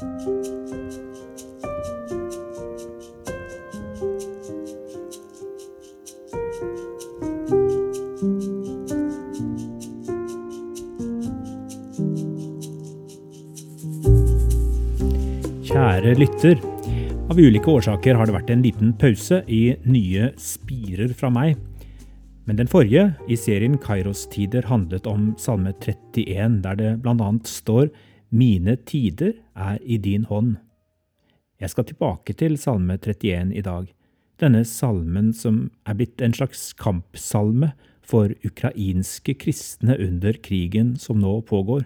Kjære lytter. Av ulike årsaker har det vært en liten pause i nye spirer fra meg. Men den forrige, i serien Kairos-tider, handlet om Salme 31, der det bl.a. står Mine tider er i din hånd. Jeg skal tilbake til Salme 31 i dag. Denne salmen som er blitt en slags kampsalme for ukrainske kristne under krigen som nå pågår.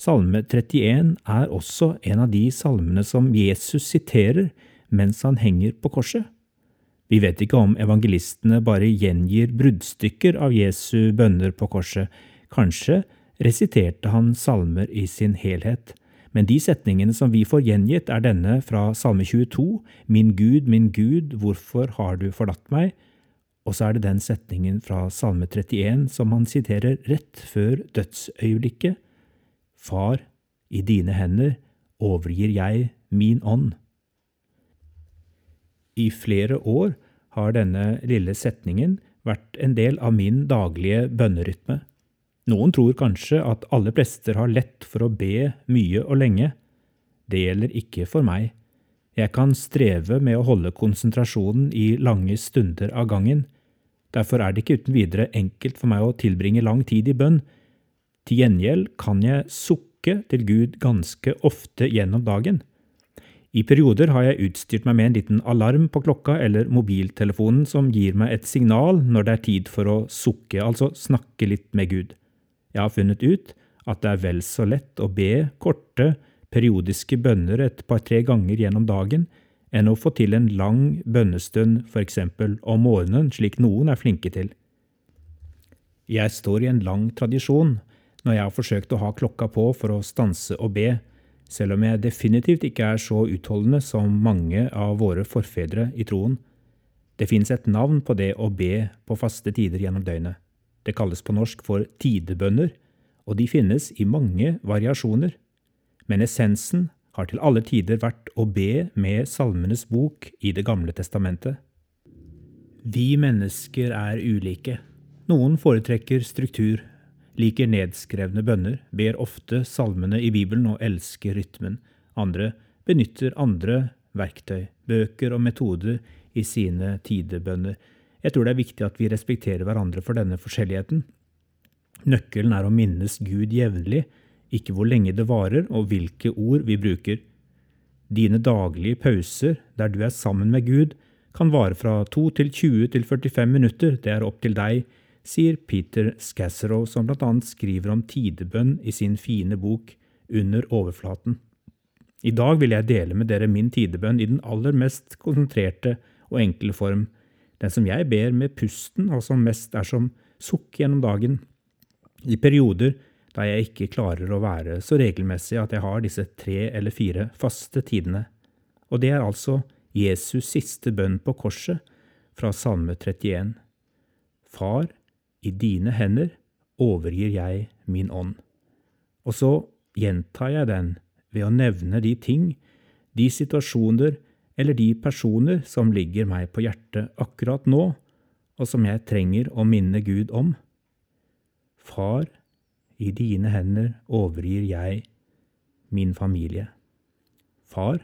Salme 31 er også en av de salmene som Jesus siterer mens han henger på korset. Vi vet ikke om evangelistene bare gjengir bruddstykker av Jesu bønner på korset. Kanskje resiterte han salmer i sin helhet. Men de setningene som vi får gjengitt, er denne fra Salme 22, Min Gud, min Gud, hvorfor har du forlatt meg? Og så er det den setningen fra Salme 31 som han siterer rett før dødsøyeblikket. Far, i dine hender overgir jeg min ånd. I flere år har denne lille setningen vært en del av min daglige bønnerytme. Noen tror kanskje at alle prester har lett for å be mye og lenge. Det gjelder ikke for meg. Jeg kan streve med å holde konsentrasjonen i lange stunder av gangen. Derfor er det ikke uten videre enkelt for meg å tilbringe lang tid i bønn, til gjengjeld kan jeg sukke til Gud ganske ofte gjennom dagen. I perioder har jeg utstyrt meg med en liten alarm på klokka eller mobiltelefonen som gir meg et signal når det er tid for å sukke, altså snakke litt med Gud. Jeg har funnet ut at det er vel så lett å be korte, periodiske bønner et par–tre ganger gjennom dagen enn å få til en lang bønnestund, eksempel om morgenen, slik noen er flinke til. Jeg står i en lang tradisjon når jeg har forsøkt å ha klokka på for å stanse og be, selv om jeg definitivt ikke er så utholdende som mange av våre forfedre i troen. Det fins et navn på det å be på faste tider gjennom døgnet. Det kalles på norsk for tidebønner, og de finnes i mange variasjoner. Men essensen har til alle tider vært å be med Salmenes bok i Det gamle testamentet. Vi mennesker er ulike. Noen foretrekker struktur, liker nedskrevne bønner, ber ofte salmene i Bibelen og elsker rytmen. Andre benytter andre verktøy, bøker og metoder i sine tidebønner. Jeg tror det er viktig at vi respekterer hverandre for denne forskjelligheten. Nøkkelen er å minnes Gud jevnlig, ikke hvor lenge det varer og hvilke ord vi bruker. Dine daglige pauser der du er sammen med Gud, kan vare fra 2 til 20 til 45 minutter, det er opp til deg sier Peter Scasserow, som blant annet skriver om tidebønn i sin fine bok Under overflaten. I dag vil jeg dele med dere min tidebønn i den aller mest konsentrerte og enkle form, den som jeg ber med pusten, og som mest er som sukk gjennom dagen, i perioder da jeg ikke klarer å være så regelmessig at jeg har disse tre eller fire faste tidene. Og det er altså Jesus siste bønn på korset fra Salme 31. Far, i dine hender overgir jeg min ånd. Og så gjentar jeg den ved å nevne de ting, de situasjoner eller de personer som ligger meg på hjertet akkurat nå, og som jeg trenger å minne Gud om. Far, i dine hender overgir jeg min familie. Far,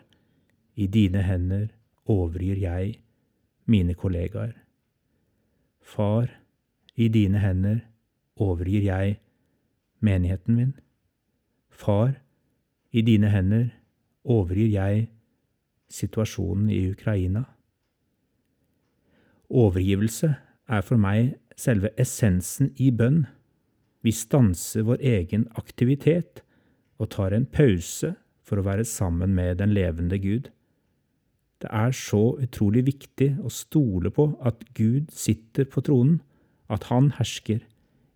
i dine hender overgir jeg mine kollegaer. Far, i dine hender overgir jeg menigheten min. Far, i dine hender overgir jeg situasjonen i Ukraina. Overgivelse er for meg selve essensen i bønn. Vi stanser vår egen aktivitet og tar en pause for å være sammen med den levende Gud. Det er så utrolig viktig å stole på at Gud sitter på tronen at han hersker,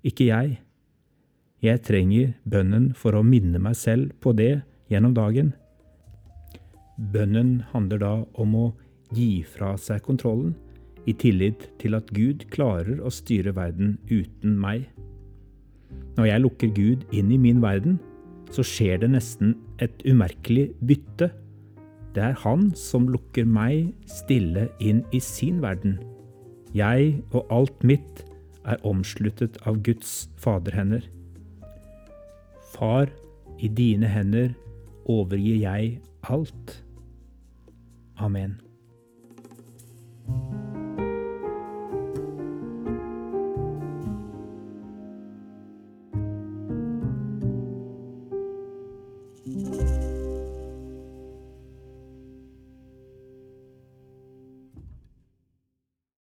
ikke jeg. Jeg trenger bønnen for å minne meg selv på det gjennom dagen. Bønnen handler da om å gi fra seg kontrollen, i tillit til at Gud klarer å styre verden uten meg. Når jeg lukker Gud inn i min verden, så skjer det nesten et umerkelig bytte. Det er Han som lukker meg stille inn i sin verden. Jeg og alt mitt er omsluttet av Guds faderhender. Far, i dine hender overgir jeg alt. Amen.